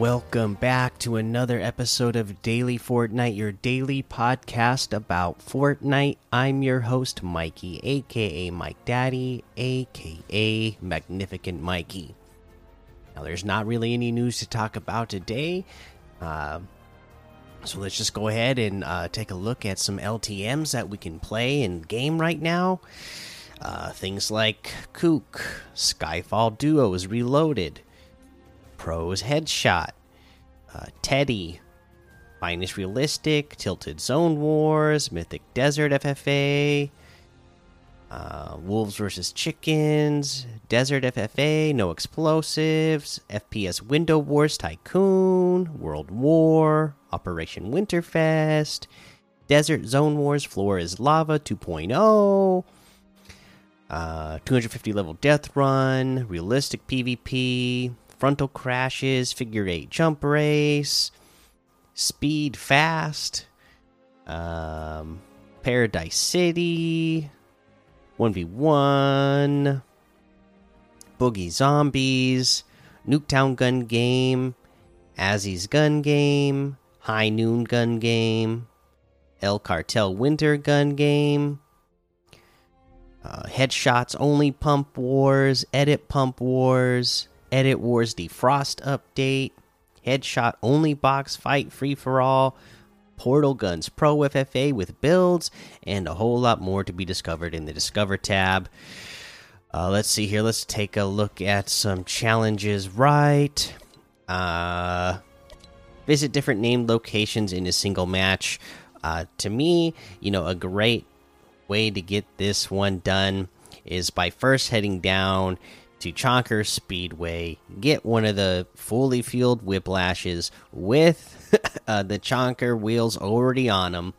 Welcome back to another episode of Daily Fortnite, your daily podcast about Fortnite. I'm your host, Mikey, aka Mike Daddy, aka Magnificent Mikey. Now, there's not really any news to talk about today, uh, so let's just go ahead and uh, take a look at some LTMs that we can play in game right now. Uh, things like Kook, Skyfall Duo is reloaded. Pros Headshot, uh, Teddy, Minus Realistic, Tilted Zone Wars, Mythic Desert FFA, uh, Wolves versus Chickens, Desert FFA, No Explosives, FPS Window Wars Tycoon, World War, Operation Winterfest, Desert Zone Wars Floor is Lava 2.0. Uh, 250 level death run, realistic PvP, frontal crashes, figure eight jump race, speed fast, um, Paradise City, 1v1, Boogie Zombies, Nuketown Gun Game, Azzy's Gun Game, High Noon Gun Game, El Cartel Winter Gun Game. Uh, headshots only pump wars, edit pump wars, Edit Wars Defrost update, Headshot only box fight free for all, Portal Guns Pro FFA with builds, and a whole lot more to be discovered in the Discover tab. Uh, let's see here. Let's take a look at some challenges. Right. Uh, visit different named locations in a single match. Uh, to me, you know, a great way to get this one done is by first heading down to Chonker Speedway, get one of the fully fueled whiplashes with uh, the Chonker wheels already on them,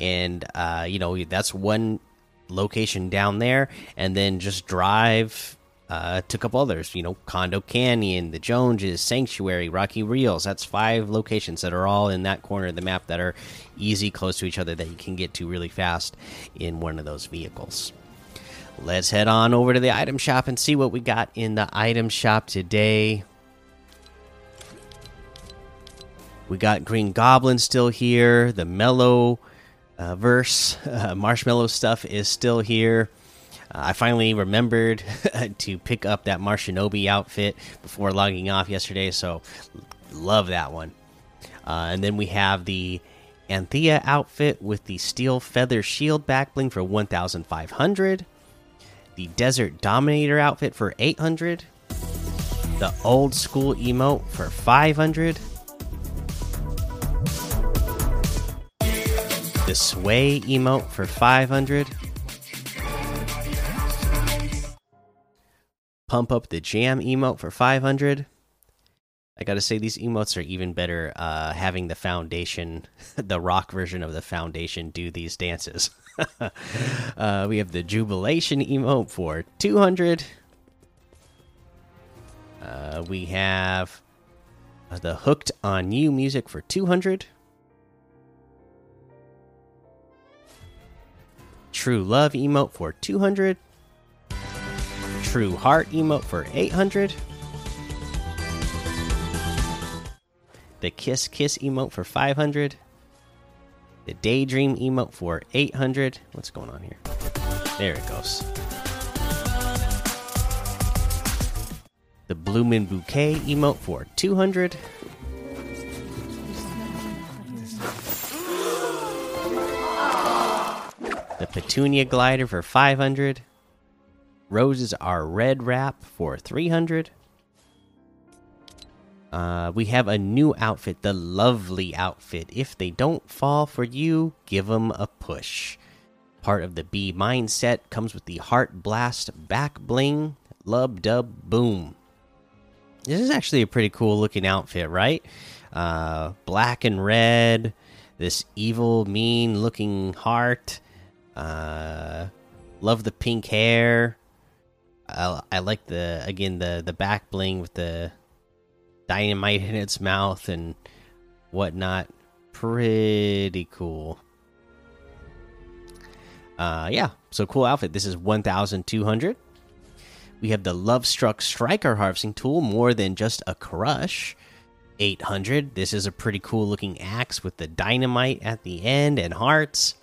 and uh, you know that's one location down there, and then just drive uh, to a couple others. You know, Condo Canyon, the Joneses, Sanctuary, Rocky Reels. That's five locations that are all in that corner of the map that are easy, close to each other that you can get to really fast in one of those vehicles. Let's head on over to the item shop and see what we got in the item shop today. We got Green Goblin still here. The Mellow uh, verse, uh, Marshmallow stuff is still here. Uh, I finally remembered to pick up that Marshinobi outfit before logging off yesterday, so love that one. Uh, and then we have the Anthea outfit with the steel feather shield back bling for 1,500 the Desert Dominator outfit for 800, the old school emote for 500, the Sway emote for 500, Pump Up the Jam emote for 500. I gotta say, these emotes are even better uh, having the foundation, the rock version of the foundation, do these dances. uh, we have the Jubilation emote for 200. Uh, we have the Hooked on You music for 200. True Love emote for 200. True Heart emote for 800. The Kiss Kiss emote for 500. The Daydream emote for 800. What's going on here? There it goes. The Bloomin' Bouquet emote for 200. The Petunia Glider for 500. Roses are red wrap for 300. Uh, we have a new outfit, the lovely outfit. If they don't fall for you, give them a push. Part of the B mindset comes with the Heart Blast back bling, lub dub boom. This is actually a pretty cool looking outfit, right? Uh, black and red, this evil, mean looking heart. Uh, love the pink hair. I, I like the again the the back bling with the dynamite in its mouth and whatnot. Pretty cool. Uh, yeah, so cool outfit. This is 1,200. We have the Love Struck Striker Harvesting Tool, more than just a crush. 800. This is a pretty cool looking axe with the dynamite at the end and hearts.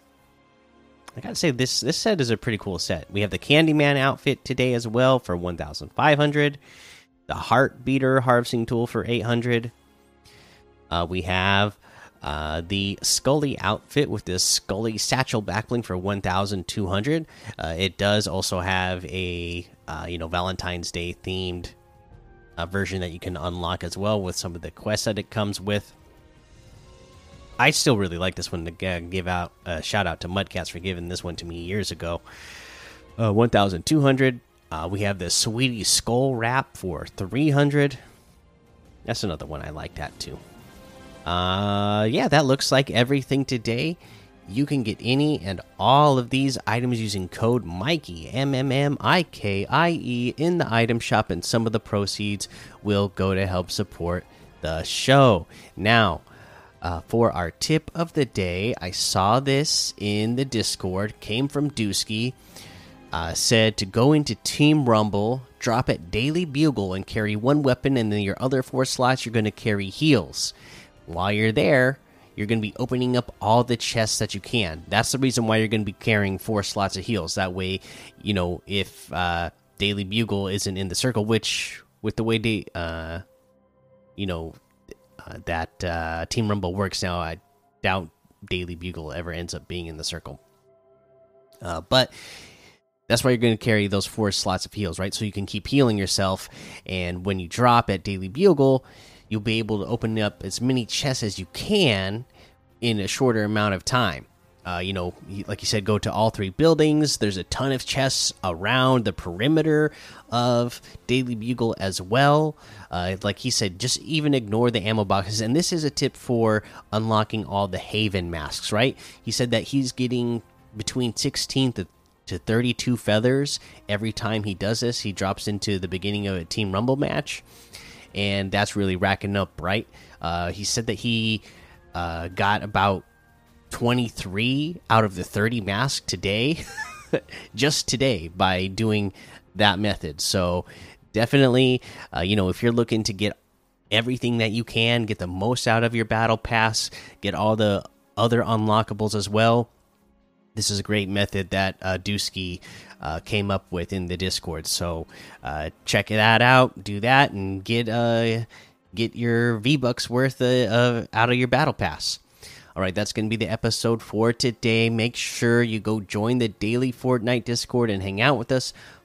I gotta say this this set is a pretty cool set. We have the Candyman outfit today as well for 1,500. The Heart Beater harvesting tool for 800. Uh, we have uh, the Scully outfit with this Scully satchel backbling for 1,200. Uh, it does also have a uh, you know Valentine's Day themed uh, version that you can unlock as well with some of the quests that it comes with. I still really like this one to give out a shout out to Mudcats for giving this one to me years ago. Uh, 1,200. Uh, we have the Sweetie Skull Wrap for 300. That's another one I like that too. Uh, yeah, that looks like everything today. You can get any and all of these items using code Mikey M M M I K I E in the item shop, and some of the proceeds will go to help support the show. Now, uh, for our tip of the day, I saw this in the Discord, came from Dusky. Uh, said to go into Team Rumble, drop at Daily Bugle, and carry one weapon, and then your other four slots you're going to carry heals. While you're there, you're going to be opening up all the chests that you can. That's the reason why you're going to be carrying four slots of heals. That way, you know, if uh, Daily Bugle isn't in the circle, which with the way they, uh, you know, uh, that uh, Team Rumble works now, I doubt Daily Bugle ever ends up being in the circle. Uh, but that's why you're going to carry those four slots of heals, right? So you can keep healing yourself, and when you drop at Daily Bugle, you'll be able to open up as many chests as you can in a shorter amount of time. Uh, you know, like you said, go to all three buildings. There's a ton of chests around the perimeter of Daily Bugle as well. Uh, like he said, just even ignore the ammo boxes. And this is a tip for unlocking all the Haven masks, right? He said that he's getting between 16 to, to 32 feathers every time he does this. He drops into the beginning of a Team Rumble match, and that's really racking up, right? Uh, he said that he uh, got about 23 out of the 30 masks today, just today, by doing that method. So definitely, uh, you know, if you're looking to get everything that you can, get the most out of your battle pass, get all the other unlockables as well. This is a great method that uh, Dusky uh, came up with in the Discord. So uh, check that out, do that, and get uh, get your V Bucks worth uh, out of your battle pass. All right, that's going to be the episode for today. Make sure you go join the daily Fortnite Discord and hang out with us.